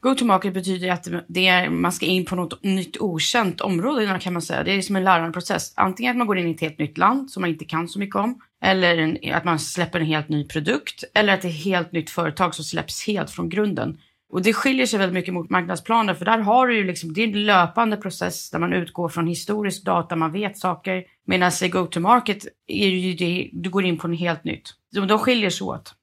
Go-to-market betyder att det är, man ska in på något nytt okänt område kan man säga. Det är som en lärandeprocess. Antingen att man går in i ett helt nytt land som man inte kan så mycket om. Eller en, att man släpper en helt ny produkt. Eller att det är ett helt nytt företag som släpps helt från grunden. Och det skiljer sig väldigt mycket mot marknadsplaner för där har du ju liksom, det är en löpande process där man utgår från historisk data, man vet saker. Medan i go-to-market är ju det, du går in på något helt nytt. De, de skiljer sig åt.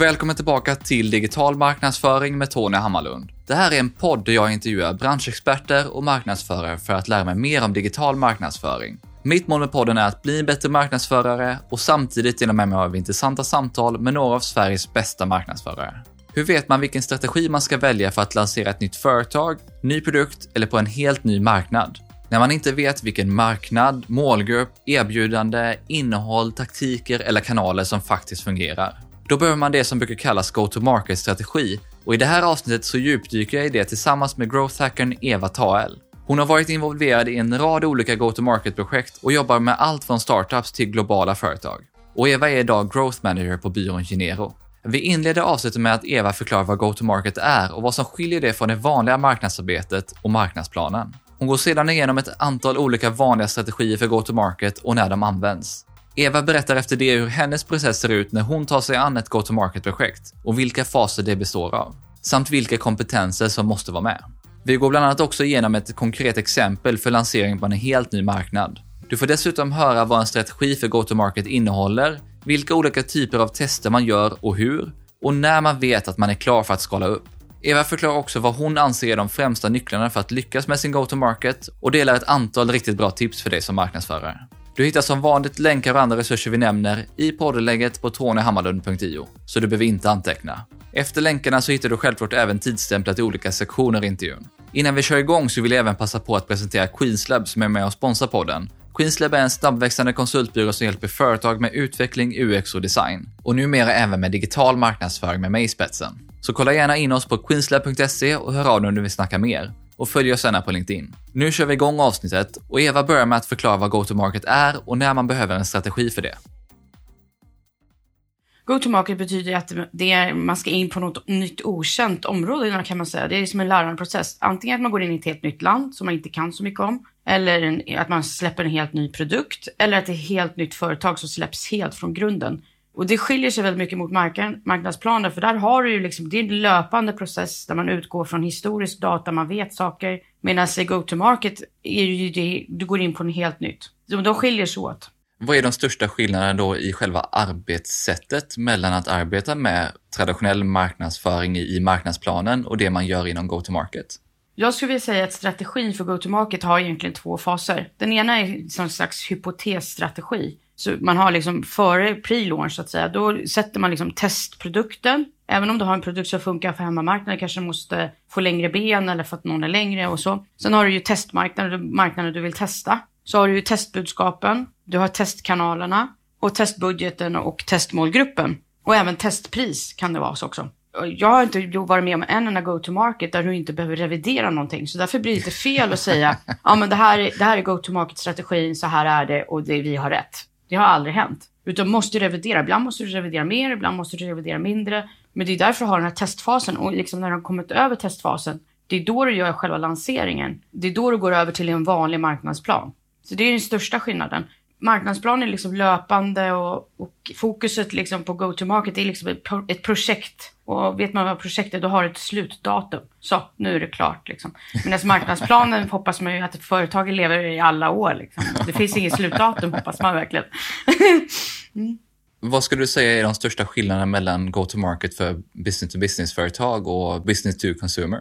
Välkommen tillbaka till Digital marknadsföring med Tony Hammarlund. Det här är en podd där jag intervjuar branschexperter och marknadsförare för att lära mig mer om digital marknadsföring. Mitt mål med podden är att bli en bättre marknadsförare och samtidigt dela med mig av intressanta samtal med några av Sveriges bästa marknadsförare. Hur vet man vilken strategi man ska välja för att lansera ett nytt företag, ny produkt eller på en helt ny marknad? När man inte vet vilken marknad, målgrupp, erbjudande, innehåll, taktiker eller kanaler som faktiskt fungerar. Då behöver man det som brukar kallas go-to-market-strategi och i det här avsnittet så djupdyker jag i det tillsammans med growth-hackern Eva Tael. Hon har varit involverad i en rad olika go-to-market-projekt och jobbar med allt från startups till globala företag. Och Eva är idag growth manager på byrån Genero. Vi inleder avsnittet med att Eva förklarar vad go-to-market är och vad som skiljer det från det vanliga marknadsarbetet och marknadsplanen. Hon går sedan igenom ett antal olika vanliga strategier för go-to-market och när de används. Eva berättar efter det hur hennes process ser ut när hon tar sig an ett go-to-market-projekt och vilka faser det består av, samt vilka kompetenser som måste vara med. Vi går bland annat också igenom ett konkret exempel för lansering på en helt ny marknad. Du får dessutom höra vad en strategi för go-to-market innehåller, vilka olika typer av tester man gör och hur, och när man vet att man är klar för att skala upp. Eva förklarar också vad hon anser är de främsta nycklarna för att lyckas med sin go-to-market och delar ett antal riktigt bra tips för dig som marknadsförare. Du hittar som vanligt länkar och andra resurser vi nämner i poddlägget på tonyhammarlund.io, så du behöver inte anteckna. Efter länkarna så hittar du självklart även tidsstämplat i olika sektioner i intervjun. Innan vi kör igång så vill jag även passa på att presentera Queenslab som är med och sponsrar podden. Queenslab är en snabbväxande konsultbyrå som hjälper företag med utveckling, UX och design. Och numera även med digital marknadsföring med mig i spetsen. Så kolla gärna in oss på queenslab.se och hör av dig om du vill snacka mer och följ oss gärna på LinkedIn. Nu kör vi igång avsnittet och Eva börjar med att förklara vad go-to-market är och när man behöver en strategi för det. Go-to-market betyder att det är, man ska in på något nytt okänt område kan man säga. Det är som en lärandeprocess. Antingen att man går in i ett helt nytt land som man inte kan så mycket om. Eller en, att man släpper en helt ny produkt. Eller att det är ett helt nytt företag som släpps helt från grunden. Och det skiljer sig väldigt mycket mot marknadsplaner för där har du ju liksom, det är en löpande process där man utgår från historisk data, man vet saker. Medan i go-to-market är ju det, du går in på något helt nytt. De, de skiljer sig åt. Vad är de största skillnaderna då i själva arbetssättet mellan att arbeta med traditionell marknadsföring i marknadsplanen och det man gör inom go-to-market? Jag skulle vilja säga att strategin för go-to-market har egentligen två faser. Den ena är som slags hypotesstrategi så man har liksom före pre-launch så att säga, då sätter man liksom testprodukten. Även om du har en produkt som funkar för hemmamarknaden kanske måste få längre ben eller för att någon är längre och så. Sen har du ju testmarknaden, marknaden du vill testa. Så har du ju testbudskapen, du har testkanalerna och testbudgeten och testmålgruppen. Och även testpris kan det vara så också. Jag har inte varit med om en enda go-to-market där du inte behöver revidera någonting. Så därför blir det lite fel att säga, ja men det här, är, det här är go-to-market-strategin, så här är det och det, vi har rätt. Det har aldrig hänt. Utan måste revidera. Ibland måste du revidera mer, ibland måste du revidera mindre. Men det är därför du har den här testfasen. Och liksom när du har kommit över testfasen, det är då du gör själva lanseringen. Det är då du går över till en vanlig marknadsplan. Så det är den största skillnaden marknadsplanen är liksom löpande och, och fokuset liksom på go-to-market är liksom ett, ett, projekt. Och vet man vad projekt är, då har det ett slutdatum. Så, nu är det klart. Liksom. Medan alltså, marknadsplanen hoppas man ju att ett företag lever i alla år. Liksom. Det finns inget slutdatum, hoppas man verkligen. mm. Vad skulle du säga är de största skillnaderna mellan go-to-market för business-to-business-företag och business-to-consumer?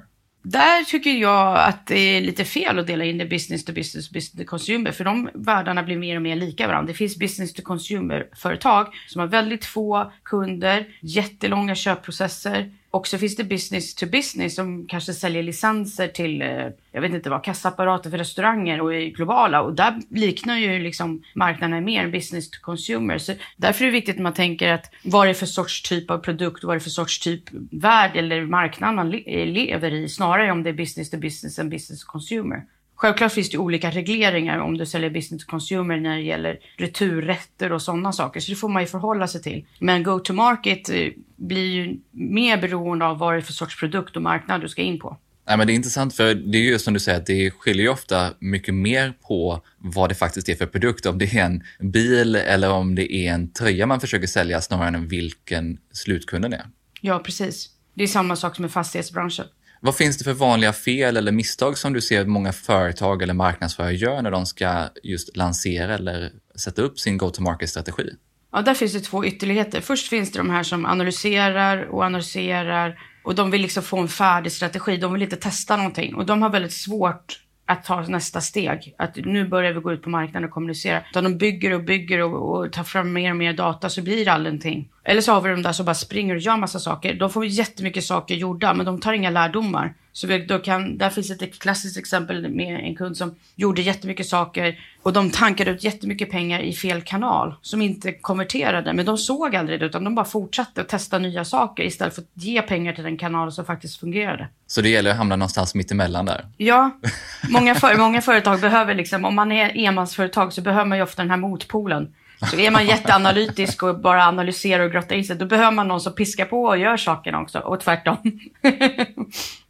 Där tycker jag att det är lite fel att dela in det business to business, business to consumer. För de världarna blir mer och mer lika varandra. Det finns business to consumer-företag som har väldigt få kunder, jättelånga köpprocesser och så finns det business to business som kanske säljer licenser till, eh, jag vet inte vad, kassaapparater för restauranger och är globala. Och där liknar ju liksom marknaden mer business to consumer. Så därför är det viktigt att man tänker att vad är det för sorts typ av produkt, vad är det för sorts typ värld eller marknad man lever i, snarare om det är business to business än business to consumer. Självklart finns det olika regleringar om du säljer business to consumer när det gäller returrätter och sådana saker. Så det får man ju förhålla sig till. Men go to market eh, blir ju mer beroende av vad det är för sorts produkt och marknad du ska in på. Nej, men det är intressant för det är ju som du säger att det skiljer ju ofta mycket mer på vad det faktiskt är för produkt. Om det är en bil eller om det är en tröja man försöker sälja snarare än vilken slutkunden är. Ja, precis. Det är samma sak som i fastighetsbranschen. Vad finns det för vanliga fel eller misstag som du ser att många företag eller marknadsförare gör när de ska just lansera eller sätta upp sin go-to-market-strategi? Ja, där finns det två ytterligheter. Först finns det de här som analyserar och analyserar och de vill liksom få en färdig strategi. De vill inte testa någonting och de har väldigt svårt att ta nästa steg. Att nu börjar vi gå ut på marknaden och kommunicera. Utan de bygger och bygger och, och tar fram mer och mer data så blir det aldrig någonting. Eller så har vi de där som bara springer och gör massa saker. De får jättemycket saker gjorda men de tar inga lärdomar. Så vi, då kan, där finns ett klassiskt exempel med en kund som gjorde jättemycket saker och de tankade ut jättemycket pengar i fel kanal som inte konverterade. Men de såg aldrig det utan de bara fortsatte att testa nya saker istället för att ge pengar till den kanal som faktiskt fungerade. Så det gäller att hamna någonstans mitt emellan där? Ja, många, för, många företag behöver liksom, om man är enmansföretag så behöver man ju ofta den här motpolen. Så är man jätteanalytisk och bara analyserar och grottar in sig, då behöver man någon som piskar på och gör sakerna också, och tvärtom.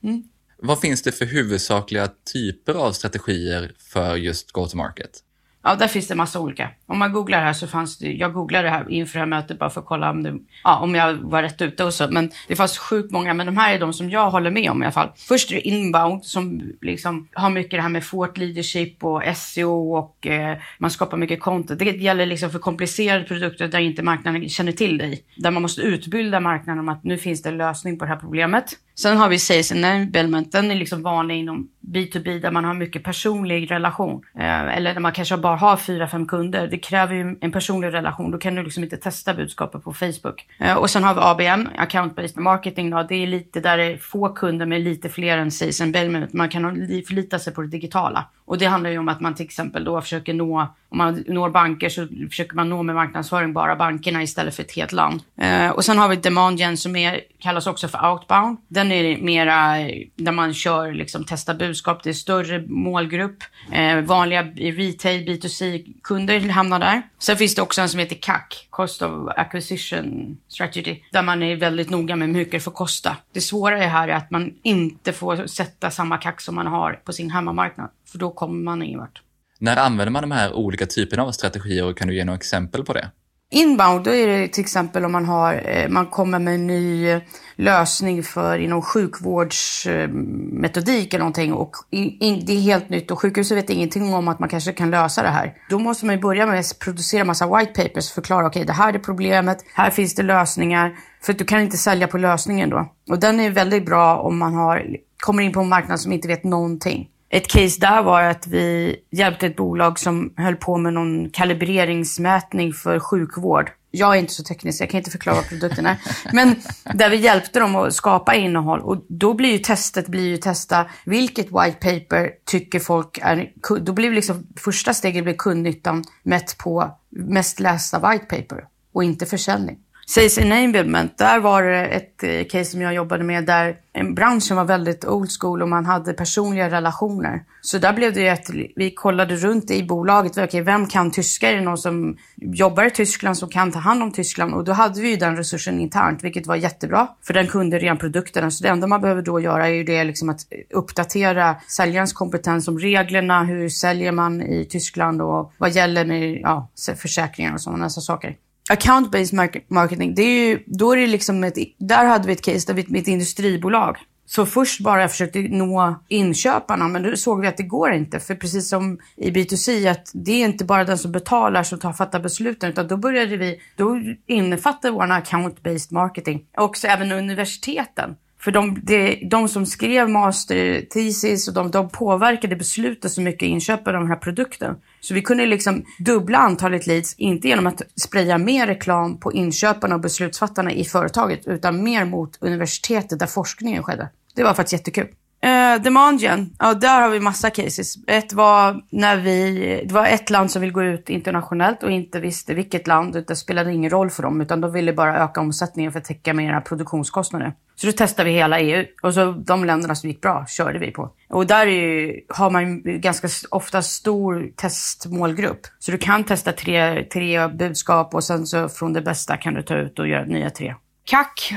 mm. Vad finns det för huvudsakliga typer av strategier för just go-to-market? Ja, där finns det massa olika. Om man googlar här så fanns det, jag googlade det här inför det här mötet bara för att kolla om, det, ja, om jag var rätt ute och så. Men det fanns sjukt många, men de här är de som jag håller med om i alla fall. Först är det inbound som liksom har mycket det här med fort leadership och SEO och eh, man skapar mycket content. Det gäller liksom för komplicerade produkter där inte marknaden känner till dig. Där man måste utbilda marknaden om att nu finns det en lösning på det här problemet. Sen har vi Sales Enablement, den är liksom vanlig inom B2B där man har mycket personlig relation. Eh, eller där man kanske bara har fyra, fem kunder. Det kräver ju en personlig relation. Då kan du liksom inte testa budskapet på Facebook. Eh, och sen har vi ABM, Account Based Marketing. Då. Det är lite där det är få kunder med lite fler än Sales Enablement. Man kan förlita sig på det digitala. Och det handlar ju om att man till exempel då försöker nå, om man når banker så försöker man nå med marknadsföring bara bankerna istället för ett helt land. Eh, och sen har vi Demand Gen som är, kallas också för outbound. Den är mera eh, där man kör liksom testa budskap, det är större målgrupp. Eh, vanliga retail, B2C-kunder hamnar där. Sen finns det också en som heter CAC, Cost of Acquisition Strategy, där man är väldigt noga med hur mycket det får kosta. Det svåra är här är att man inte får sätta samma CAC som man har på sin hemmamarknad. För då kommer man ingen vart. När använder man de här olika typerna av strategier och kan du ge några exempel på det? Inbound, då är det till exempel om man, har, eh, man kommer med en ny lösning för inom sjukvårdsmetodik eller någonting och in, det är helt nytt och sjukhuset vet ingenting om att man kanske kan lösa det här. Då måste man ju börja med att producera massa white papers och förklara okej okay, det här är problemet, här finns det lösningar. För du kan inte sälja på lösningen då. Och den är väldigt bra om man har, kommer in på en marknad som inte vet någonting. Ett case där var att vi hjälpte ett bolag som höll på med någon kalibreringsmätning för sjukvård. Jag är inte så teknisk, jag kan inte förklara vad produkten är. Men där vi hjälpte dem att skapa innehåll. Och då blir ju testet blir ju testa vilket white paper tycker folk är... Då blir liksom första steget blir kundnyttan mätt på mest lästa white paper och inte försäljning. Sales enablement, där var det ett eh, case som jag jobbade med där branschen var väldigt old school och man hade personliga relationer. Så där blev det ju att vi kollade runt i bolaget. okay, vem kan tyska? Är det någon som jobbar i Tyskland som kan ta hand om Tyskland? Och då hade vi ju den resursen internt, vilket var jättebra. För den kunde redan produkterna. Så det enda man behöver då göra är ju det liksom att uppdatera säljarens kompetens om reglerna. Hur säljer man i Tyskland och vad gäller med ja, försäkringar och sådana saker account-based marketing, det är ju, då är det liksom ett, där hade vi ett case där vi med ett industribolag. Så först bara försökte nå inköparna, men då såg vi att det går inte. För precis som i B2C, att det är inte bara den som betalar som tar, fattar besluten, utan då började vi, då innefattar vår account-based marketing också även universiteten. För de, de, de som skrev master thesis och de, de påverkade beslutet så mycket inköp av den här produkten. Så vi kunde liksom dubbla antalet leads, inte genom att spraya mer reklam på inköparna och beslutsfattarna i företaget, utan mer mot universitetet där forskningen skedde. Det var faktiskt jättekul. Eh, uh, Demandian, ja där har vi massa cases. Ett var när vi, det var ett land som ville gå ut internationellt och inte visste vilket land. Det spelade ingen roll för dem utan de ville bara öka omsättningen för att täcka mera produktionskostnader. Så då testade vi hela EU och så de länderna som gick bra körde vi på. Och där ju, har man ganska ofta stor testmålgrupp. Så du kan testa tre, tre budskap och sen så från det bästa kan du ta ut och göra nya tre. CAC,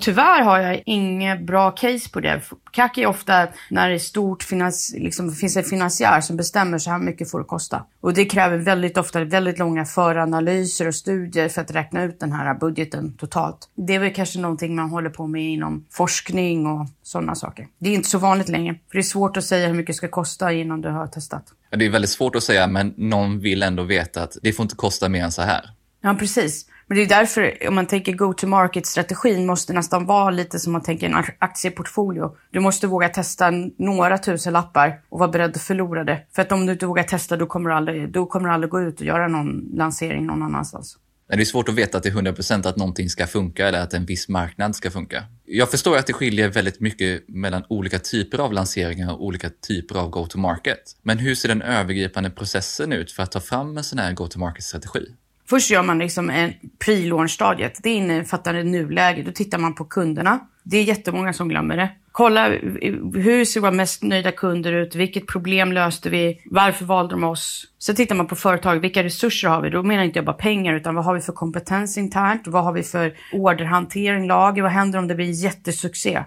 tyvärr har jag inget bra case på det. CAC är ofta när det är stort, finans, liksom, finns en finansiär som bestämmer så här mycket får det kosta. Och det kräver väldigt ofta väldigt långa föranalyser och studier för att räkna ut den här budgeten totalt. Det är väl kanske någonting man håller på med inom forskning och sådana saker. Det är inte så vanligt längre, för det är svårt att säga hur mycket det ska kosta innan du har testat. Det är väldigt svårt att säga, men någon vill ändå veta att det får inte kosta mer än så här. Ja, precis. Men det är därför, om man tänker go-to-market-strategin, måste nästan vara lite som man tänker en aktieportfolio. Du måste våga testa några tusen lappar och vara beredd att förlora det. För att om du inte vågar testa, då kommer du aldrig, då kommer du aldrig gå ut och göra någon lansering någon annanstans. Det är svårt att veta till 100% att någonting ska funka eller att en viss marknad ska funka. Jag förstår att det skiljer väldigt mycket mellan olika typer av lanseringar och olika typer av go-to-market. Men hur ser den övergripande processen ut för att ta fram en sån här go-to-market-strategi? Först gör man liksom en pre-launch-stadiet. Det innefattar nuläge. Då tittar man på kunderna. Det är jättemånga som glömmer det. Kolla hur ser våra mest nöjda kunder ut? Vilket problem löste vi? Varför valde de oss? Sen tittar man på företag. Vilka resurser har vi? Då menar inte jag bara pengar, utan vad har vi för kompetens internt? Vad har vi för orderhantering, lager? Vad händer om det blir jättesuccé?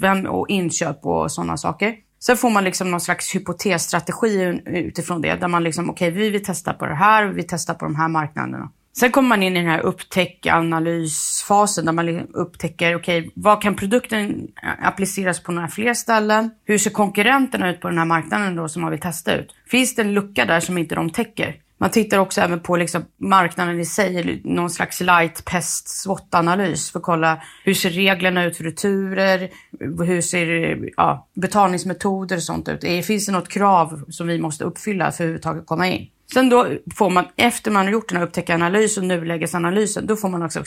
Vem och inköp och sådana saker. Sen får man liksom någon slags hypotesstrategi utifrån det. Där man liksom, okej, okay, vi vill testa på det här och vi testar på de här marknaderna. Sen kommer man in i den här upptäck-analysfasen där man liksom upptäcker, okej, okay, vad kan produkten eh, appliceras på några fler ställen? Hur ser konkurrenterna ut på den här marknaden då som man vill testa ut? Finns det en lucka där som inte de täcker? Man tittar också även på liksom marknaden i sig, någon slags light pest SWOT-analys för att kolla hur ser reglerna ut för returer, hur ser ja, betalningsmetoder och sånt ut. Finns det något krav som vi måste uppfylla för att överhuvudtaget komma in? Sen då får man, efter man har gjort den här upptäckaranalysen och nulägesanalysen, då får man också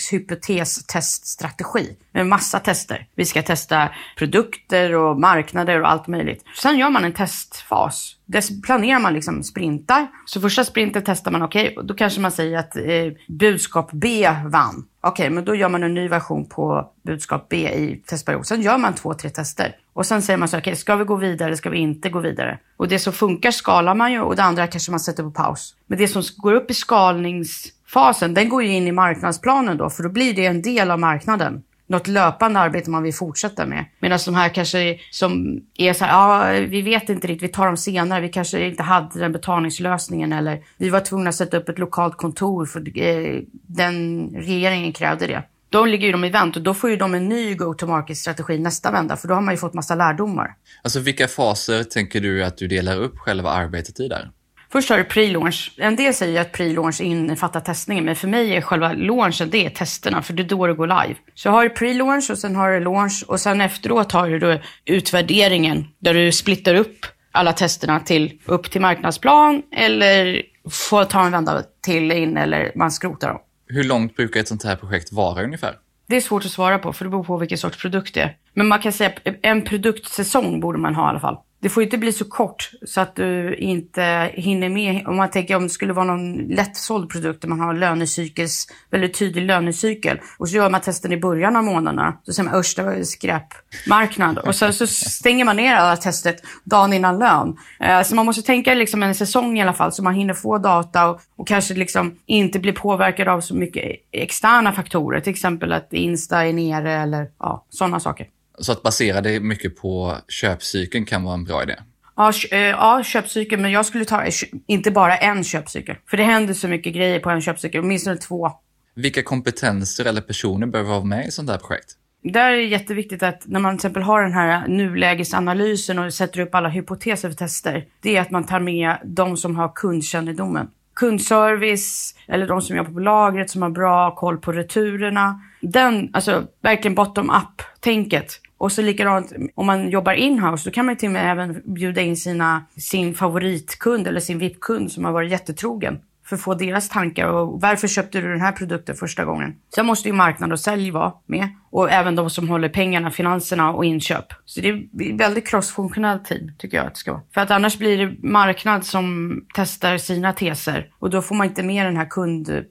en massa tester. Vi ska testa produkter och marknader och allt möjligt. Sen gör man en testfas. Där planerar man liksom sprintar. Så första sprinten testar man, okej, okay, då kanske man säger att eh, budskap B vann. Okej, okay, men då gör man en ny version på budskap B i testperiod. Sen gör man två, tre tester. Och sen säger man så okej, okay, ska vi gå vidare, ska vi inte gå vidare? Och det som funkar skalar man ju och det andra kanske man sätter på paus. Men det som går upp i skalningsfasen, den går ju in i marknadsplanen då, för då blir det en del av marknaden något löpande arbete man vill fortsätta med. Medan de här kanske som är så här, ja, vi vet inte riktigt, vi tar dem senare, vi kanske inte hade den betalningslösningen eller vi var tvungna att sätta upp ett lokalt kontor för eh, den regeringen krävde det. Då ligger ju de i vänt och då får ju de en ny go-to-market-strategi nästa vända, för då har man ju fått massa lärdomar. Alltså vilka faser tänker du att du delar upp själva arbetet i där? Först har du pre-launch. En del säger att pre-launch innefattar testningen, men för mig är själva launchen det är testerna, för det är då det går live. Så har du pre-launch och sen har du launch och sen efteråt har du då utvärderingen där du splittar upp alla testerna till upp till marknadsplan eller får ta en vända till in eller man skrotar dem. Hur långt brukar ett sånt här projekt vara ungefär? Det är svårt att svara på, för det beror på vilken sorts produkt det är. Men man kan säga en produktsäsong borde man ha i alla fall. Det får inte bli så kort så att du inte hinner med. Om man tänker om det skulle vara någon lättsåld produkt där man har lönecykels, väldigt tydlig lönecykel. Och så gör man testen i början av månaderna. Så säger man usch, det var skräpmarknad. Och sen så stänger man ner alla testet dagen innan lön. Eh, så man måste tänka liksom en säsong i alla fall så man hinner få data och, och kanske liksom inte bli påverkad av så mycket externa faktorer. Till exempel att Insta är nere eller ja, sådana saker. Så att basera det mycket på köpcykeln kan vara en bra idé. Ja, eh, ja, köpcykeln, men jag skulle ta inte bara en köpcykel. För det händer så mycket grejer på en köpcykel, åtminstone två. Vilka kompetenser eller personer behöver vara med i sånt här projekt? Där är det jätteviktigt att när man till exempel har den här nulägesanalysen och sätter upp alla hypoteser för tester, det är att man tar med de som har kundkännedomen. Kundservice eller de som jobbar på lagret som har bra koll på returerna. Den, alltså verkligen bottom up-tänket och så likadant om man jobbar inhouse, då kan man till och med även bjuda in sina, sin favoritkund eller sin VIP-kund som har varit jättetrogen för att få deras tankar och varför köpte du den här produkten första gången? Sen måste ju marknad och sälj vara med och även de som håller pengarna, finanserna och inköp. Så det är väldigt crossfunktionell team tycker jag att det ska vara. För att annars blir det marknad som testar sina teser och då får man inte med den här kund,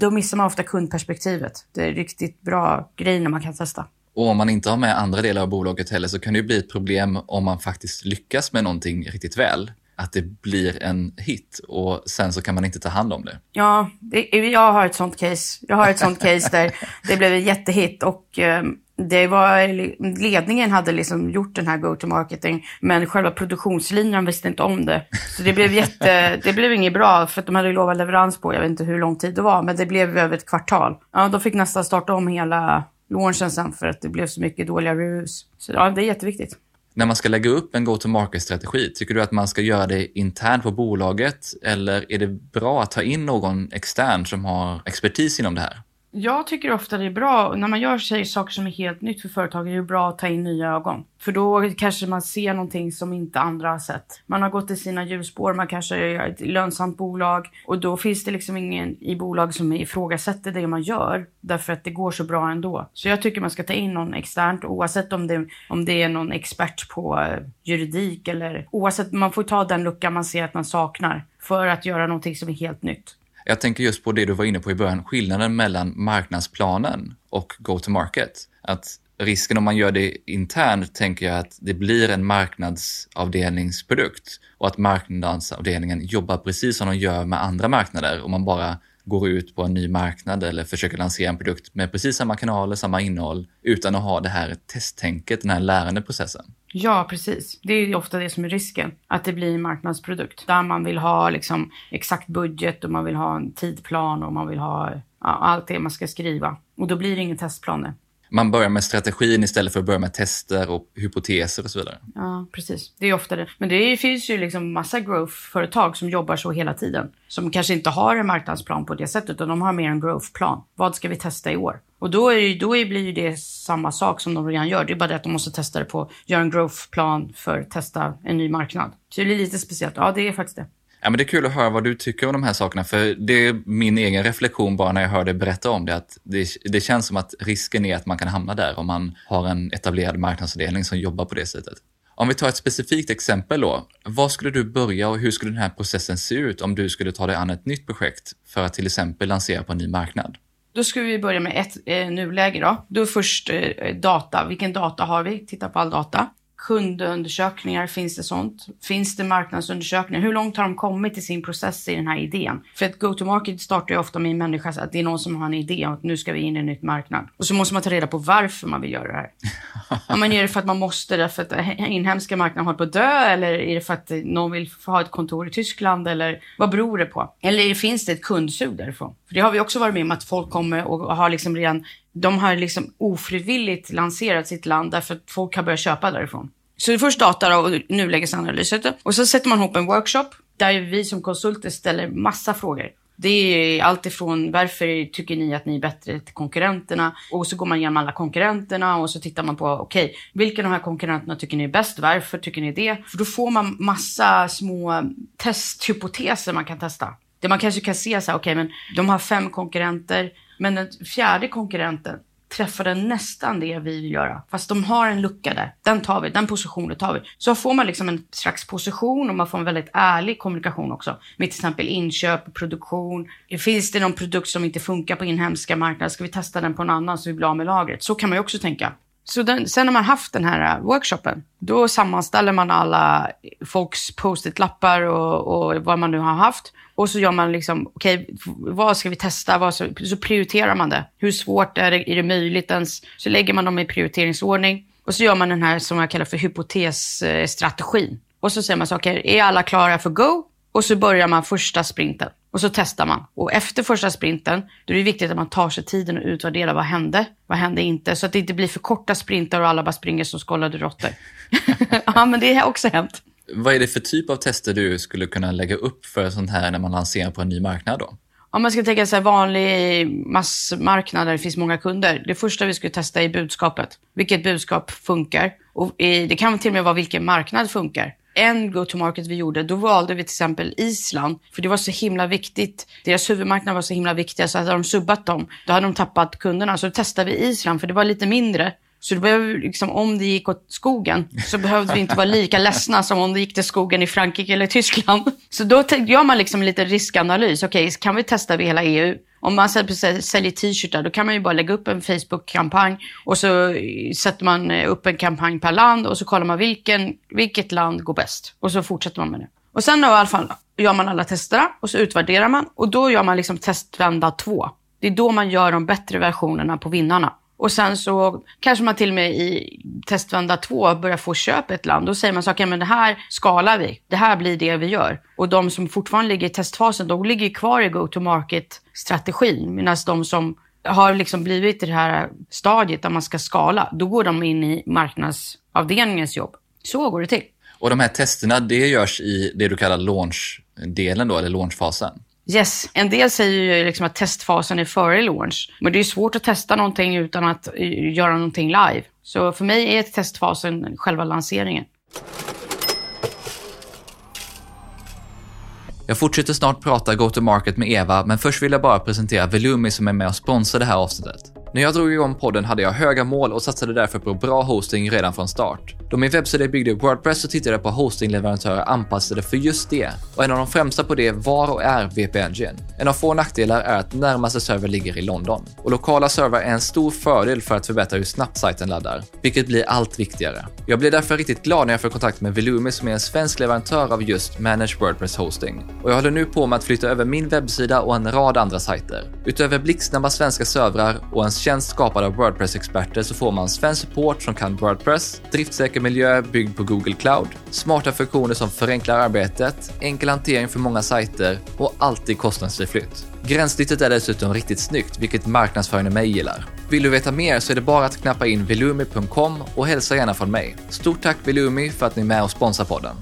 då missar man ofta kundperspektivet. Det är riktigt bra grej när man kan testa. Och om man inte har med andra delar av bolaget heller så kan det ju bli ett problem om man faktiskt lyckas med någonting riktigt väl att det blir en hit och sen så kan man inte ta hand om det. Ja, det, jag har ett sånt case. Jag har ett sånt case där det blev en jättehit och eh, det var, ledningen hade liksom gjort den här go-to-marketing, men själva produktionslinjen visste inte om det. Så det blev, jätte, det blev inget bra, för att de hade lovat leverans på, jag vet inte hur lång tid det var, men det blev över ett kvartal. Ja, de fick nästan starta om hela launchen sen för att det blev så mycket dåliga reviews. Så ja, det är jätteviktigt. När man ska lägga upp en go-to-market-strategi, tycker du att man ska göra det internt på bolaget eller är det bra att ta in någon extern som har expertis inom det här? Jag tycker ofta det är bra, när man gör sig saker som är helt nytt för företag, är det bra att ta in nya ögon. För då kanske man ser någonting som inte andra har sett. Man har gått i sina hjulspår, man kanske är ett lönsamt bolag och då finns det liksom ingen i bolag som ifrågasätter det man gör därför att det går så bra ändå. Så jag tycker man ska ta in någon externt oavsett om det, om det är någon expert på eh, juridik eller oavsett, man får ta den lucka man ser att man saknar för att göra någonting som är helt nytt. Jag tänker just på det du var inne på i början, skillnaden mellan marknadsplanen och go-to-market. Att risken om man gör det internt tänker jag att det blir en marknadsavdelningsprodukt och att marknadsavdelningen jobbar precis som de gör med andra marknader och man bara går ut på en ny marknad eller försöker lansera en produkt med precis samma kanaler, samma innehåll utan att ha det här testtänket, den här lärandeprocessen. Ja, precis. Det är ju ofta det som är risken. Att det blir en marknadsprodukt. Där man vill ha liksom exakt budget och man vill ha en tidplan och man vill ha ja, allt det man ska skriva. Och då blir det ingen testplaner man börjar med strategin istället för att börja med tester och hypoteser och så vidare. Ja, precis. Det är ofta det. Men det finns ju liksom massa growth-företag som jobbar så hela tiden. Som kanske inte har en marknadsplan på det sättet, utan de har mer en growth-plan. Vad ska vi testa i år? Och då, är, då blir ju det samma sak som de redan gör. Det är bara det att de måste testa det på, göra en growth-plan för att testa en ny marknad. Så det är lite speciellt. Ja, det är faktiskt det. Ja, men det är kul att höra vad du tycker om de här sakerna, för det är min egen reflektion bara när jag hör dig berätta om det, att det, det känns som att risken är att man kan hamna där om man har en etablerad marknadsavdelning som jobbar på det sättet. Om vi tar ett specifikt exempel då. Var skulle du börja och hur skulle den här processen se ut om du skulle ta dig an ett nytt projekt för att till exempel lansera på en ny marknad? Då ska vi börja med ett eh, nuläge då. Då först eh, data. Vilken data har vi? Titta på all data kundundersökningar, finns det sånt? Finns det marknadsundersökningar? Hur långt har de kommit i sin process i den här idén? För att go-to-market startar ju ofta med en människa, att det är någon som har en idé om att nu ska vi in i en ny marknad. Och så måste man ta reda på varför man vill göra det här. Om man gör det för att man måste, därför för att inhemska marknaden håller på att dö, eller är det för att någon vill ha ett kontor i Tyskland, eller vad beror det på? Eller finns det ett kundsug därifrån? För det har vi också varit med om att folk kommer och har liksom redan de har liksom ofrivilligt lanserat sitt land därför att folk har börjat köpa därifrån. Så det är först data och nulägesanalyser. Och så sätter man ihop en workshop där vi som konsulter ställer massa frågor. Det är allt ifrån varför tycker ni att ni är bättre till konkurrenterna? Och så går man igenom alla konkurrenterna och så tittar man på, okej, okay, vilka av de här konkurrenterna tycker ni är bäst? Varför tycker ni det? För då får man massa små testhypoteser man kan testa. Det man kanske kan se så här, okej, okay, men de har fem konkurrenter. Men den fjärde konkurrenten träffade nästan det vi vill göra. Fast de har en lucka där. Den tar vi, den positionen tar vi. Så får man liksom en slags position och man får en väldigt ärlig kommunikation också. Med till exempel inköp, produktion. Finns det någon produkt som inte funkar på inhemska marknader? Ska vi testa den på en annan så vi blir av med lagret? Så kan man ju också tänka. Så den, sen när man haft den här äh, workshopen, då sammanställer man alla folks post-it-lappar och, och, vad man nu har haft. Och så gör man liksom, okej, okay, vad ska vi testa? Vad så, så prioriterar man det. Hur svårt är det? Är det möjligt ens? Så lägger man dem i prioriteringsordning. Och så gör man den här som jag kallar för hypotesstrategin. Och så säger man så, okej, okay, är alla klara för go? Och så börjar man första sprinten. Och så testar man. Och efter första sprinten, då är det viktigt att man tar sig tiden och utvärderar vad hände, vad hände inte. Så att det inte blir för korta sprintar och alla bara springer som skållade råttor. ja, men det har också hänt. Vad är det för typ av tester du skulle kunna lägga upp för sånt här när man lanserar på en ny marknad då? Om man ska tänka sig vanlig massmarknad där det finns många kunder. Det första vi skulle testa är budskapet. Vilket budskap funkar? Och det kan till och med vara vilken marknad funkar. En go-to-market vi gjorde, då valde vi till exempel Island. För det var så himla viktigt. Deras huvudmarknad var så himla viktig så hade de subbat dem, då hade de tappat kunderna. Så då testade vi Island, för det var lite mindre. Så det behöver, liksom, om det gick åt skogen så behövde vi inte vara lika ledsna som om det gick till skogen i Frankrike eller Tyskland. Så då gör man liksom lite riskanalys. Okej, okay, kan vi testa över hela EU? Om man säljer t-shirtar då kan man ju bara lägga upp en Facebook-kampanj och så eh, sätter man eh, upp en kampanj per land och så kollar man vilken, vilket land går bäst. Och så fortsätter man med det. Och sen då i alla fall gör man alla testerna och så utvärderar man och då gör man liksom testvända två. Det är då man gör de bättre versionerna på vinnarna. Och sen så kanske man till och med i testvända två börjar få köp i ett land. Då säger man så okay, men det här skalar vi. Det här blir det vi gör. Och de som fortfarande ligger i testfasen, de ligger kvar i go-to-market-strategin. Medan de som har liksom blivit i det här stadiet där man ska skala, då går de in i marknadsavdelningens jobb. Så går det till. Och de här testerna, det görs i det du kallar launch-delen då, eller launchfasen? Yes, en del säger ju liksom att testfasen är före launch. Men det är svårt att testa någonting utan att eh, göra någonting live. Så för mig är testfasen själva lanseringen. Jag fortsätter snart prata go-to-market med Eva, men först vill jag bara presentera Velumi som är med och sponsrar det här avsnittet. När jag drog igång podden hade jag höga mål och satsade därför på bra hosting redan från start. Då min webbsida byggde Wordpress så tittade jag på hostingleverantörer anpassade för just det. Och en av de främsta på det var och är VP Engine. En av få nackdelar är att närmaste server ligger i London. Och lokala servrar är en stor fördel för att förbättra hur snabbt sajten laddar, vilket blir allt viktigare. Jag blev därför riktigt glad när jag fick kontakt med Velumi som är en svensk leverantör av just Managed Wordpress Hosting. Och jag håller nu på med att flytta över min webbsida och en rad andra sajter. Utöver blixtsnabba svenska servrar och en tjänst skapad av Wordpress-experter så får man svensk support som kan Wordpress, driftsäker miljö byggd på Google Cloud, smarta funktioner som förenklar arbetet, enkel hantering för många sajter och alltid kostnadsfri flytt. Gränssnittet är dessutom riktigt snyggt, vilket marknadsföringen mig gillar. Vill du veta mer så är det bara att knappa in velumi.com och hälsa gärna från mig. Stort tack Velumi för att ni är med och sponsrar podden.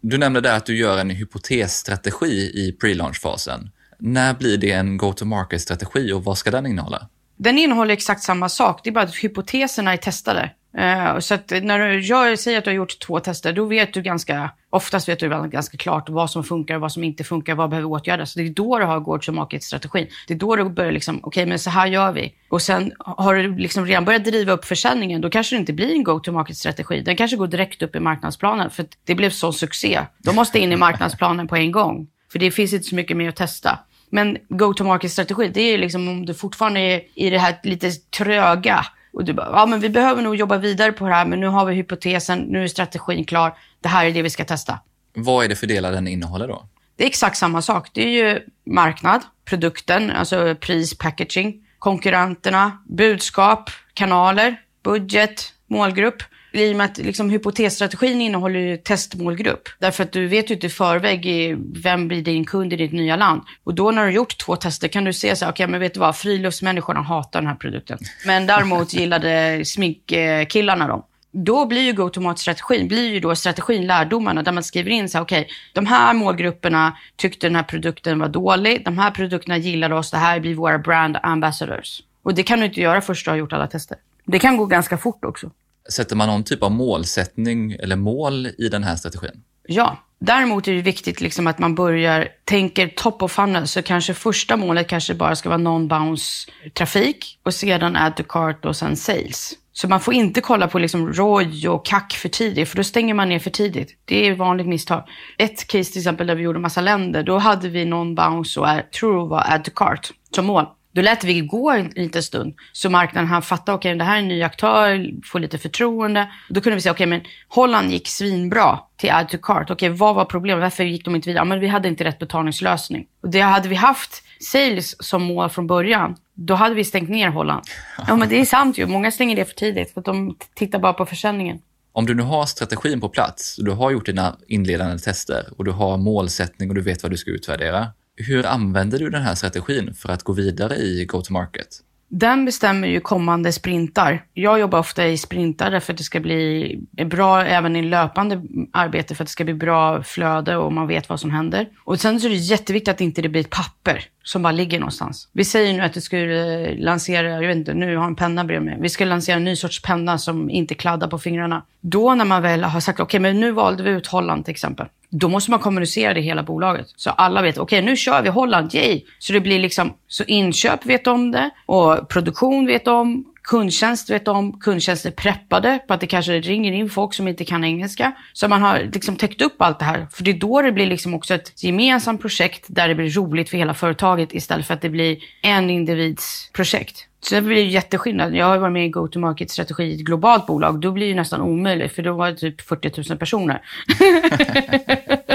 Du nämnde där att du gör en hypotesstrategi i pre-launch-fasen. När blir det en go-to-market-strategi och vad ska den innehålla? Den innehåller exakt samma sak, det är bara att hypoteserna är testade. Uh, så att när du gör, säger att du har gjort två tester, då vet du ganska, oftast vet du ganska klart vad som funkar, vad som inte funkar, vad behöver åtgärdas. Det är då du har go-to-market-strategin. Det är då du börjar liksom, okej okay, men så här gör vi. Och sen har du liksom redan börjat driva upp försäljningen, då kanske det inte blir en go-to-market-strategi. Den kanske går direkt upp i marknadsplanen, för det blev sån succé. De måste in i marknadsplanen på en gång. För det finns inte så mycket mer att testa. Men go-to-market-strategi, det är liksom om du fortfarande är i det här lite tröga och du bara, ja men vi behöver nog jobba vidare på det här, men nu har vi hypotesen, nu är strategin klar, det här är det vi ska testa. Vad är det för delar den innehåller då? Det är exakt samma sak. Det är ju marknad, produkten, alltså pris, packaging, konkurrenterna, budskap, kanaler, budget, målgrupp i och med att liksom, hypotesstrategin innehåller ju testmålgrupp. Därför att du vet ju inte i förväg vem blir din kund i ditt nya land. Och då när du har gjort två tester kan du se så här, okej okay, men vet du vad, friluftsmänniskorna hatar den här produkten. Men däremot gillade sminkkillarna dem då blir ju go-to-market-strategin, blir ju då strategin, lärdomarna, där man skriver in så här, okej, okay, de här målgrupperna tyckte den här produkten var dålig, de här produkterna gillade oss, det här blir våra brand ambassadors. Och det kan du inte göra först du har gjort alla tester. Det kan gå ganska fort också. Sätter man någon typ av målsättning eller mål i den här strategin? Ja, däremot är det viktigt liksom att man börjar, tänker top of funnel, så kanske första målet kanske bara ska vara non-bounce trafik och sedan add to cart och sen sales. Så man får inte kolla på liksom ROI och CAC för tidigt, för då stänger man ner för tidigt. Det är ett vanligt misstag. Ett case till exempel där vi gjorde massa länder, då hade vi non-bounce och true var add to cart som mål. Då lät vi gå en liten stund. Så marknaden han fattade, okej okay, det här är en ny aktör, får lite förtroende. Då kunde vi säga, okej okay, men Holland gick svinbra till add to cart. Okej, okay, vad var problemet? Varför gick de inte vidare? Ja, men vi hade inte rätt betalningslösning. Och det hade vi haft sales som mål från början, då hade vi stängt ner Holland. Ja, men det är sant ju. Många stänger det för tidigt, för att de tittar bara på försäljningen. Om du nu har strategin på plats, och du har gjort dina inledande tester och du har målsättning och du vet vad du ska utvärdera hur använder du den här strategin för att gå vidare i go-to-market? Den bestämmer ju kommande sprintar. Jag jobbar ofta i sprintar för att det ska bli bra även i löpande arbete för att det ska bli bra flöde och man vet vad som händer. Och sen så är det jätteviktigt att inte det blir ett papper som bara ligger någonstans. Vi säger nu att vi skulle eh, lansera, jag vet inte, nu har en penna bredvid mig. Vi ska lansera en ny sorts penna som inte kladdar på fingrarna. Då när man väl har sagt, okej, okay, men nu valde vi ut Holland till exempel. Då måste man kommunicera det i hela bolaget. Så alla vet, okej, okay, nu kör vi Holland, yay! Så det blir liksom, så inköp vet om det och produktion vet om Kundtjänst vet om, kundtjänst är preppade på att det kanske ringer in folk som inte kan engelska. Så man har liksom täckt upp allt det här. För det är då det blir liksom också ett gemensamt projekt där det blir roligt för hela företaget istället för att det blir en individs projekt. Så det blir jätteskillnad. Jag har varit med i go-to-market-strategi i ett globalt bolag. Då blir det nästan omöjligt, för då var det typ 40 000 personer.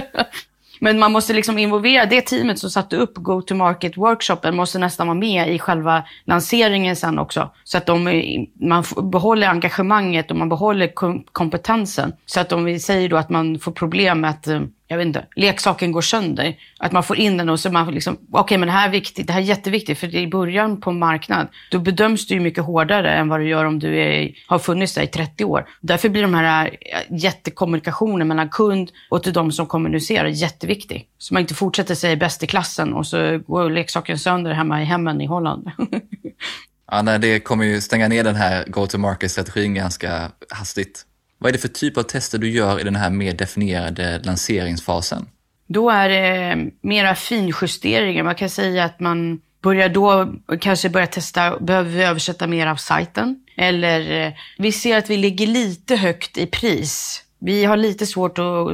Men man måste liksom involvera det teamet som satte upp go-to-market-workshopen måste nästan vara med i själva lanseringen sen också. Så att de, man behåller engagemanget och man behåller kompetensen. Så att om vi säger då att man får problem med att eh, jag vet inte, leksaken går sönder. Att man får in den och så man liksom, okej okay, men det här är viktigt, det här är jätteviktigt för det är i början på en marknad. Då bedöms du ju mycket hårdare än vad du gör om du är, har funnits där i 30 år. Därför blir de här äh, jättekommunikationen mellan kund och till de som kommunicerar jätteviktig. Så man inte fortsätter säga bäst i klassen och så går leksaken sönder hemma i hemmen i Holland. ja, nej, det kommer ju stänga ner den här go-to-market-strategin ganska hastigt. Vad är det för typ av tester du gör i den här mer definierade lanseringsfasen? Då är det mera finjusteringar. Man kan säga att man börjar då kanske börja testa, behöver vi översätta mer av sajten? Eller eh, vi ser att vi ligger lite högt i pris. Vi har lite svårt att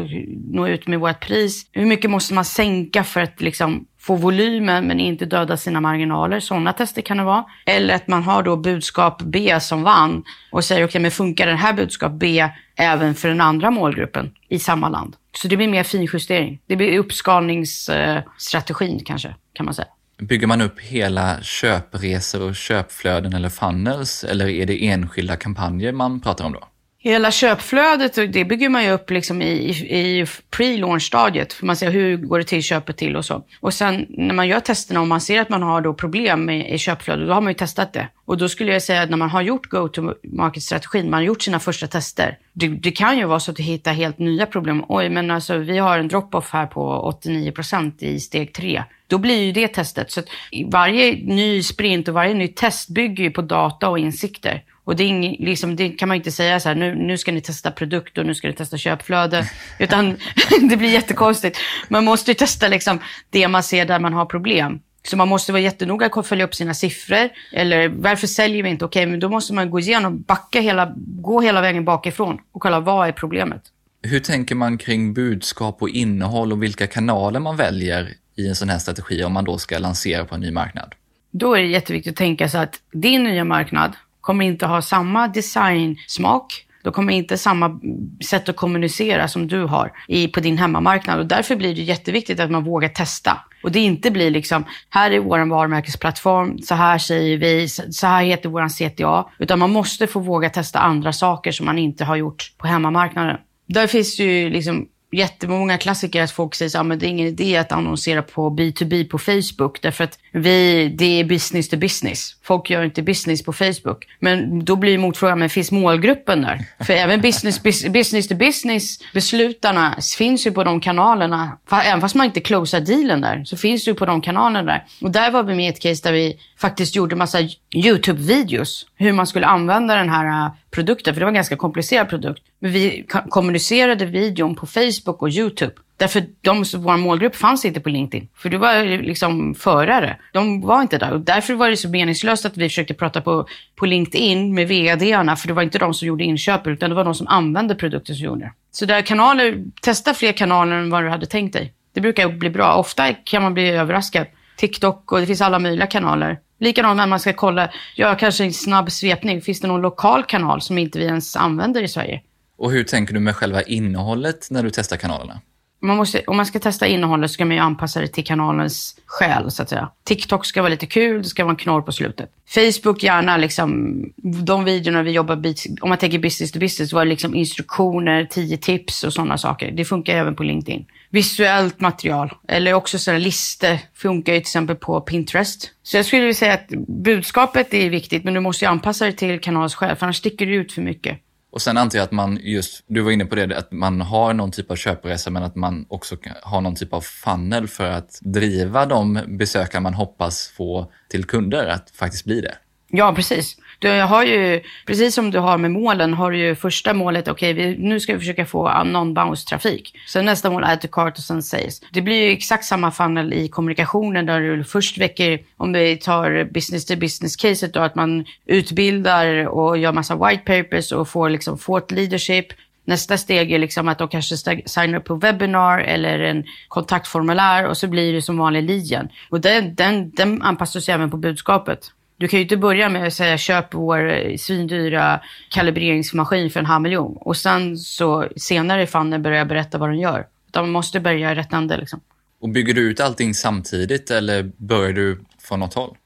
nå ut med vårt pris. Hur mycket måste man sänka för att liksom få volymen men inte döda sina marginaler. Sådana tester kan det vara. Eller att man har då budskap B som vann och säger okej, okay, men funkar den här budskap B även för den andra målgruppen i samma land? Så det blir mer finjustering. Det blir uppskalningsstrategin eh, kanske, kan man säga. Bygger man upp hela köpresor och köpflöden eller funnels eller är det enskilda kampanjer man pratar om då? Hela köpflödet, det bygger man ju upp liksom i, i pre-launch-stadiet. För man ser hur går det till köpet till och så. Och sen när man gör testerna och man ser att man har då problem med, i köpflödet, då har man ju testat det. Och då skulle jag säga att när man har gjort go-to-market-strategin, man har gjort sina första tester. Det, det, kan ju vara så att du hittar helt nya problem. Oj, men alltså vi har en drop-off här på 89 procent i steg tre. Då blir ju det testet. Så att varje ny sprint och varje nytt test bygger ju på data och insikter. Och det, ing, liksom, det kan man inte säga så här, nu, nu ska ni testa produkt och nu ska ni testa köpflöde. Utan det blir jättekonstigt. Man måste ju testa liksom, det man ser där man har problem. Så man måste vara jättenoga och följa upp sina siffror. Eller varför säljer vi inte? Okej, okay, men då måste man gå igenom, backa hela, gå hela vägen bakifrån och kolla vad är problemet. Hur tänker man kring budskap och innehåll och vilka kanaler man väljer i en sån här strategi om man då ska lansera på en ny marknad? Då är det jätteviktigt att tänka så att din nya marknad, kommer inte ha samma designsmak. de kommer inte samma sätt att kommunicera som du har i, på din hemmamarknad. Och därför blir det jätteviktigt att man vågar testa. Och det inte blir liksom, här är vår varumärkesplattform, så här säger vi, så här heter vår CTA. Utan man måste få våga testa andra saker som man inte har gjort på hemmamarknaden. Där finns det ju liksom jättemånga klassiker att folk säger att det är ingen idé att annonsera på B2B på Facebook därför att vi, det är business to business. Folk gör inte business på Facebook. Men då blir motfrågan, men finns målgruppen där? För även business, business to business beslutarna finns ju på de kanalerna. Även fast man inte closar dealen där så finns det ju på de kanalerna där. Och där var vi med i ett case där vi faktiskt gjorde massa YouTube-videos. Hur man skulle använda den här äh, produkten, för det var en ganska komplicerad produkt. Men vi kommunicerade videon på Facebook och YouTube. Därför de, vår målgrupp fanns inte på LinkedIn. För du var liksom förare. De var inte där. Och därför var det så meningslöst att vi försökte prata på, på LinkedIn med vdarna. För det var inte de som gjorde inköp, utan det var de som använde produkten som gjorde det. Så där kanaler, testa fler kanaler än vad du hade tänkt dig. Det brukar bli bra. Ofta kan man bli överraskad. TikTok och det finns alla möjliga kanaler. Likadant när man ska kolla, göra kanske en snabb svepning. Finns det någon lokal kanal som inte vi ens använder i Sverige? Och hur tänker du med själva innehållet när du testar kanalerna? Man måste, om man ska testa innehållet ska man ju anpassa det till kanalens själ, så att säga. TikTok ska vara lite kul, det ska vara en knorr på slutet. Facebook gärna liksom, de videorna vi jobbar, om man tänker business to business, var det liksom instruktioner, tio tips och sådana saker. Det funkar även på LinkedIn. Visuellt material, eller också sådana listor, funkar ju till exempel på Pinterest. Så jag skulle vilja säga att budskapet är viktigt, men du måste ju anpassa det till kanalens själ, för annars sticker du ut för mycket. Och sen antar jag att man just, du var inne på det, att man har någon typ av köpresa men att man också har någon typ av funnel för att driva de besökare man hoppas få till kunder att faktiskt bli det. Ja, precis. Du har ju, precis som du har med målen, har du ju första målet, okej, okay, nu ska vi försöka få non-bounce-trafik. Sen nästa mål, add to cart och sen sales. Det blir ju exakt samma funnel i kommunikationen där du först väcker, om vi tar business to business-caset då, att man utbildar och gör massa white papers och får liksom fort leadership. Nästa steg är liksom att de kanske signar upp på webbinar eller en kontaktformulär och så blir det som vanlig lead Och den, den, den anpassas även på budskapet. Du kan ju inte börja med att säga köp vår svindyra kalibreringsmaskin för en halv miljon och sen så senare i fannen börja berätta vad den gör. Utan man måste börja i rätt ände liksom. Och bygger du ut allting samtidigt eller börjar du från något håll?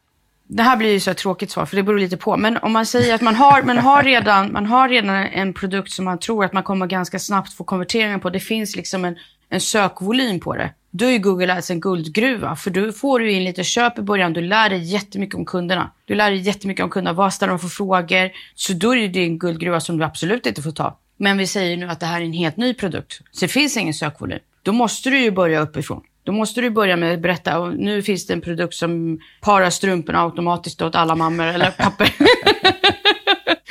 Det här blir ju så ett tråkigt svar, för det beror lite på. Men om man säger att man har, man har, redan, man har redan en produkt som man tror att man kommer ganska snabbt få konverteringar på. Det finns liksom en, en sökvolym på det. Då är Google Ads en guldgruva, för då får du in lite köp i början. Du lär dig jättemycket om kunderna. Du lär dig jättemycket om kunderna. Vad ställer de för frågor? Så då är det en guldgruva som du absolut inte får ta. Men vi säger nu att det här är en helt ny produkt. Så det finns ingen sökvolym. Då måste du ju börja uppifrån. Då måste du börja med att berätta, och nu finns det en produkt som parar strumporna automatiskt åt alla mammor eller papper.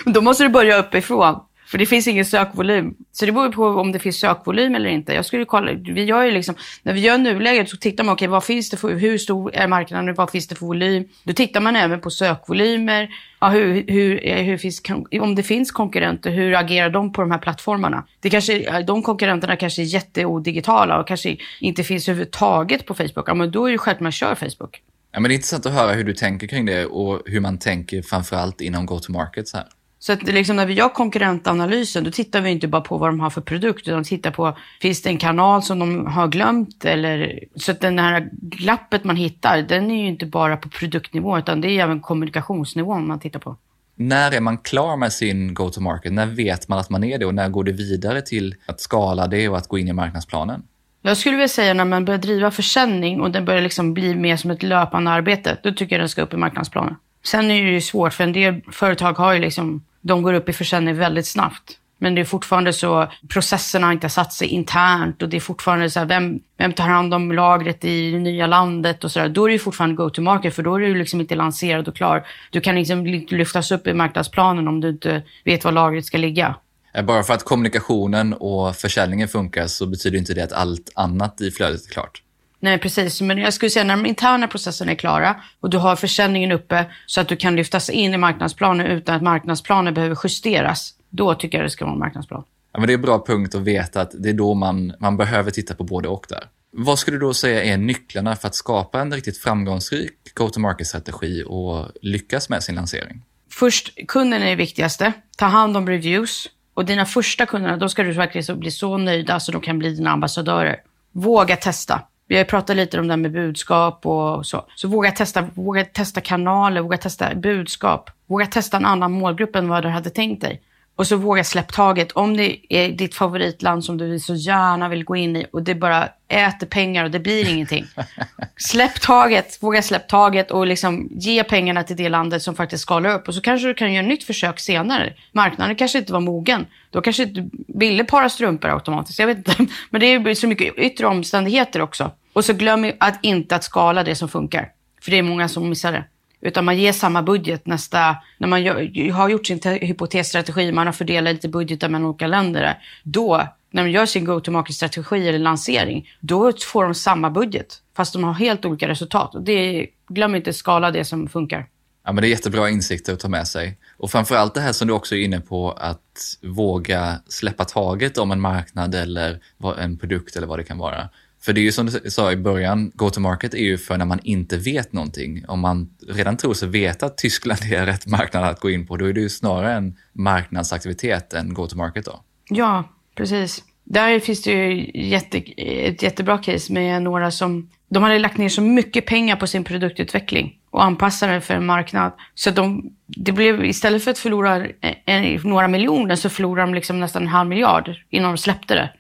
då måste du börja uppifrån. För det finns ingen sökvolym. Så det beror på om det finns sökvolym eller inte. Jag skulle kolla, vi gör ju liksom, när vi gör nuläget så tittar man, okej, okay, vad finns det för, hur stor är marknaden, vad finns det för volym? Då tittar man även på sökvolymer, ja, hur, hur, eh, hur finns, om det finns konkurrenter, hur agerar de på de här plattformarna? Det kanske, de konkurrenterna kanske är jätteodigitala och kanske inte finns överhuvudtaget på Facebook. Ja, men då är det självklart man kör Facebook. Ja, men det är intressant att höra hur du tänker kring det och hur man tänker framförallt inom go-to-market. Så här. Så att liksom när vi gör konkurrentanalysen, då tittar vi inte bara på vad de har för produkt, utan tittar på, finns det en kanal som de har glömt? Eller, så att den här glappet man hittar, den är ju inte bara på produktnivå, utan det är även kommunikationsnivån man tittar på. När är man klar med sin go-to-market? När vet man att man är det och när går det vidare till att skala det och att gå in i marknadsplanen? Jag skulle vilja säga när man börjar driva försäljning och det börjar liksom bli mer som ett löpande arbete, då tycker jag den ska upp i marknadsplanen. Sen är det ju svårt, för en del företag har ju liksom de går upp i försäljning väldigt snabbt. Men det är fortfarande så, processerna har inte satt sig internt och det är fortfarande så här, vem, vem tar hand om lagret i det nya landet och så där. Då är det ju fortfarande go-to-market för då är du liksom inte lanserad och klar. Du kan liksom inte lyftas upp i marknadsplanen om du inte vet var lagret ska ligga. Eh, bara för att kommunikationen och försäljningen funkar så betyder inte det att allt annat i flödet är klart. Nej, precis. Men jag skulle säga när de interna processerna är klara och du har försäljningen uppe så att du kan lyftas in i marknadsplanen utan att marknadsplanen behöver justeras. Då tycker jag det ska vara en marknadsplan. Ja, men det är en bra punkt att veta att det är då man, man behöver titta på både och där. Vad skulle du då säga är nycklarna för att skapa en riktigt framgångsrik go-to-market-strategi och lyckas med sin lansering? Först, kunden är det viktigaste. Ta hand om reviews. Och dina första kunder, då ska du verkligen bli så nöjda så de kan bli dina ambassadörer. Våga testa. Vi har ju pratat lite om det här med budskap och så. Så våga testa, våga testa kanaler, våga testa budskap. Våga testa en annan målgrupp än vad du hade tänkt dig. Och så våga släpp taget. Om det är ditt favoritland som du så gärna vill gå in i och det bara äter pengar och det blir ingenting. Släpp taget, våga släpp taget och liksom ge pengarna till det landet som faktiskt skalar upp. Och så kanske du kan göra ett nytt försök senare. Marknaden kanske inte var mogen. Då kanske du ville para strumpor automatiskt. Jag vet inte. Men det är så mycket yttre omständigheter också. Och så glöm att inte att skala det som funkar. För det är många som missar det. Utan man ger samma budget nästa, när man gör, har gjort sin hypotesstrategi, man har fördelat lite budgetar mellan olika länder. Då, när de gör sin go-to-market-strategi eller lansering, då får de samma budget. Fast de har helt olika resultat. Och det, glöm inte skala det som funkar. Ja, men det är jättebra insikter att ta med sig. Och framförallt det här som du också är inne på, att våga släppa taget om en marknad eller en produkt eller vad det kan vara. För det är ju som du sa i början, go-to-market är ju för när man inte vet någonting. Om man redan tror sig veta att Tyskland är rätt marknad att gå in på, då är det ju snarare en marknadsaktivitet än go-to-market då. Ja, precis. Där finns det ju jätte, ett jättebra case med några som de hade lagt ner så mycket pengar på sin produktutveckling och anpassade den för en marknad. Så de, det blev, istället för att förlora eh, en, några miljoner så förlorade de liksom nästan en halv miljard innan de släppte det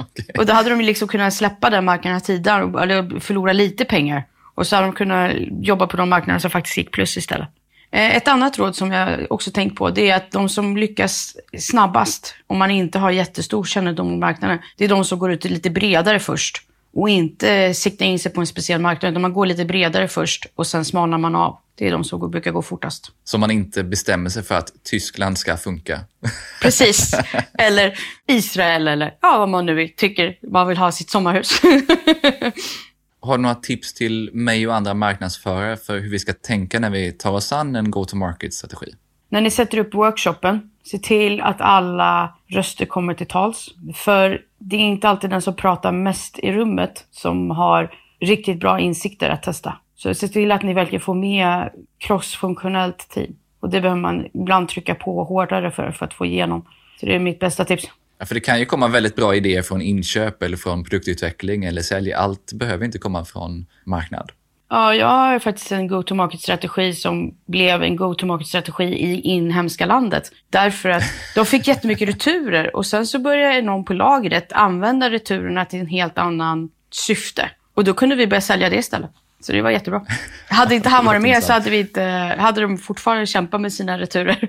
okay. Och då hade de liksom kunnat släppa den marknaden tidigare, eller förlora lite pengar. Och så hade de kunnat jobba på de marknader som faktiskt gick plus istället. Eh, ett annat råd som jag också tänkt på, det är att de som lyckas snabbast, om man inte har jättestor kännedom om marknaden, det är de som går ut lite bredare först. Och inte siktar in sig på en speciell marknad, utan man går lite bredare först och sen smalnar man av. Det är de som brukar gå fortast. Så man inte bestämmer sig för att Tyskland ska funka? Precis. Eller Israel eller ja, vad man nu tycker man vill ha sitt sommarhus. Har du några tips till mig och andra marknadsförare för hur vi ska tänka när vi tar oss an en go-to-market-strategi? När ni sätter upp workshopen, se till att alla röster kommer till tals. För det är inte alltid den som pratar mest i rummet som har riktigt bra insikter att testa. Så se till att ni verkligen får med crossfunktionellt team. Och det behöver man ibland trycka på hårdare för, för att få igenom. Så det är mitt bästa tips. Ja, för det kan ju komma väldigt bra idéer från inköp eller från produktutveckling eller sälj. Allt behöver inte komma från marknad. Ja, jag har faktiskt en go-to-market-strategi som blev en go-to-market-strategi i inhemska landet. Därför att de fick jättemycket returer och sen så började någon på lagret använda returerna till en helt annan syfte. Och då kunde vi börja sälja det istället. Så det var jättebra. Hade inte han varit med så hade, vi inte, hade de fortfarande kämpat med sina returer.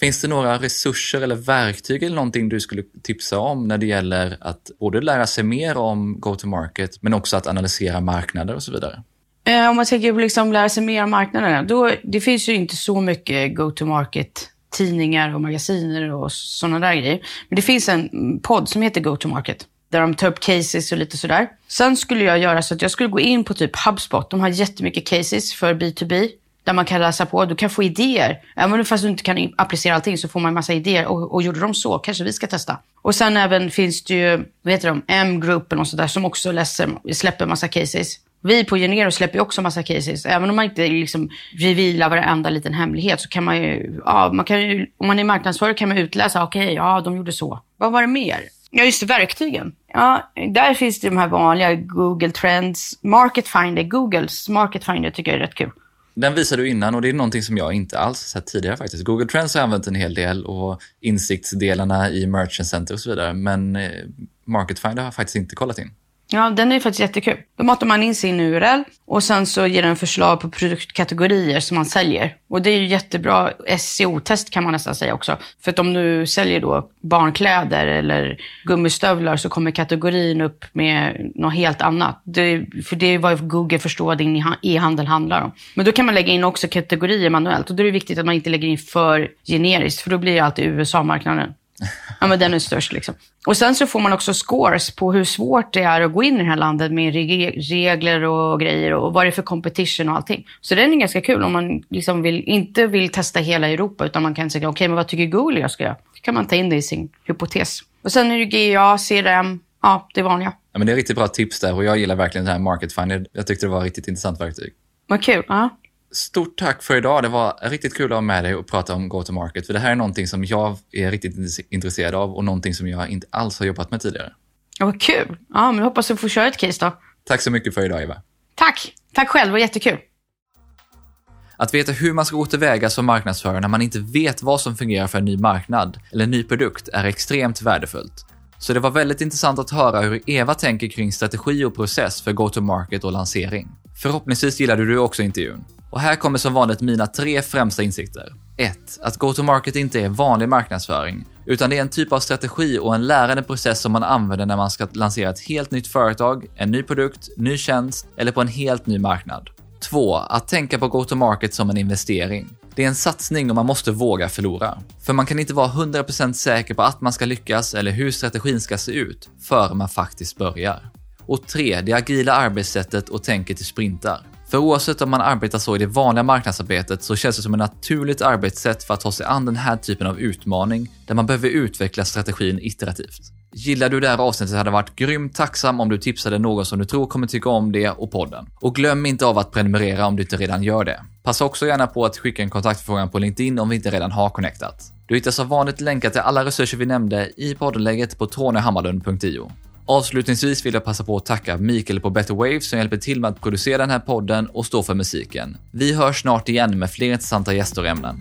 Finns det några resurser eller verktyg eller någonting du skulle tipsa om när det gäller att både lära sig mer om go-to-market men också att analysera marknader och så vidare? Eh, om man tänker på liksom lära sig mer om marknaderna, då, det finns ju inte så mycket go-to-market tidningar och magasiner och sådana där grejer. Men det finns en podd som heter Go-to-market där de tar upp cases och lite sådär. Sen skulle jag göra så att jag skulle gå in på typ HubSpot. De har jättemycket cases för B2B där man kan läsa på. Du kan få idéer. Även fast du inte kan applicera allting så får man massa idéer. Och, och gjorde de så, kanske vi ska testa. Och sen även finns det ju, vad heter de, M-gruppen och sådär som också läser, släpper massa cases. Vi på Genero släpper ju också massa cases. Även om man inte liksom revealar varenda liten hemlighet så kan man ju, ja, man kan ju, om man är marknadsförare kan man utläsa, okej, okay, ja, de gjorde så. Vad var det mer? Ja, just det, verktygen. Ja, där finns det de här vanliga Google Trends, Market Finder, Googles Market Finder tycker jag är rätt kul. Den visade du innan och det är någonting som jag inte alls sett tidigare faktiskt. Google Trends har jag använt en hel del och insiktsdelarna i Merchant Center och så vidare. Men eh, Market Finder har jag faktiskt inte kollat in. Ja, den är faktiskt jättekul. Då matar man in sin URL och sen så ger den förslag på produktkategorier som man säljer. Och det är ju jättebra SEO-test kan man nästan säga också. För att om du säljer då barnkläder eller gummistövlar så kommer kategorin upp med något helt annat. Det, för det är vad Google förstår att din e-handel handlar om. Men då kan man lägga in också kategorier manuellt och då är det viktigt att man inte lägger in för generiskt för då blir det alltid USA-marknaden. Ja, men den är störst liksom. Och sen så får man också scores på hur svårt det är att gå in i det här landet med regler och grejer och vad det är för competition och allting. Så den är ganska kul om man liksom vill, inte vill testa hela Europa utan man kan säga okej, okay, men vad tycker Google jag ska göra? Då kan man ta in det i sin hypotes. Och sen är det GA, CRM, ja, det vanliga. Ja, men det är riktigt bra tips där och jag gillar verkligen det här Market Finder. Jag tyckte det var ett riktigt intressant verktyg. Vad kul. Ja. Stort tack för idag. Det var riktigt kul att ha med dig och prata om go-to-market. För det här är någonting som jag är riktigt intresserad av och någonting som jag inte alls har jobbat med tidigare. Ja, vad kul. Ja, men hoppas att få köra ett case då. Tack så mycket för idag, Eva. Tack. Tack själv. Det var jättekul. Att veta hur man ska gå tillväga som marknadsförare när man inte vet vad som fungerar för en ny marknad eller en ny produkt är extremt värdefullt. Så det var väldigt intressant att höra hur Eva tänker kring strategi och process för go-to-market och lansering. Förhoppningsvis gillade du också intervjun. Och här kommer som vanligt mina tre främsta insikter. 1. Att go-to-market inte är vanlig marknadsföring, utan det är en typ av strategi och en lärande process som man använder när man ska lansera ett helt nytt företag, en ny produkt, ny tjänst eller på en helt ny marknad. 2. Att tänka på go-to-market som en investering. Det är en satsning och man måste våga förlora. För man kan inte vara 100% säker på att man ska lyckas eller hur strategin ska se ut före man faktiskt börjar. Och 3. Det agila arbetssättet och tänket i sprintar. För oavsett om man arbetar så i det vanliga marknadsarbetet så känns det som ett naturligt arbetssätt för att ta sig an den här typen av utmaning där man behöver utveckla strategin iterativt. Gillar du det här avsnittet hade jag varit grymt tacksam om du tipsade någon som du tror kommer tycka om det och podden. Och glöm inte av att prenumerera om du inte redan gör det. Passa också gärna på att skicka en kontaktförfrågan på LinkedIn om vi inte redan har connectat. Du hittar som vanligt länkar till alla resurser vi nämnde i poddenläget på tonyhammarlund.io. Avslutningsvis vill jag passa på att tacka Mikael på Better Waves som hjälper till med att producera den här podden och stå för musiken. Vi hörs snart igen med fler intressanta gäster och ämnen.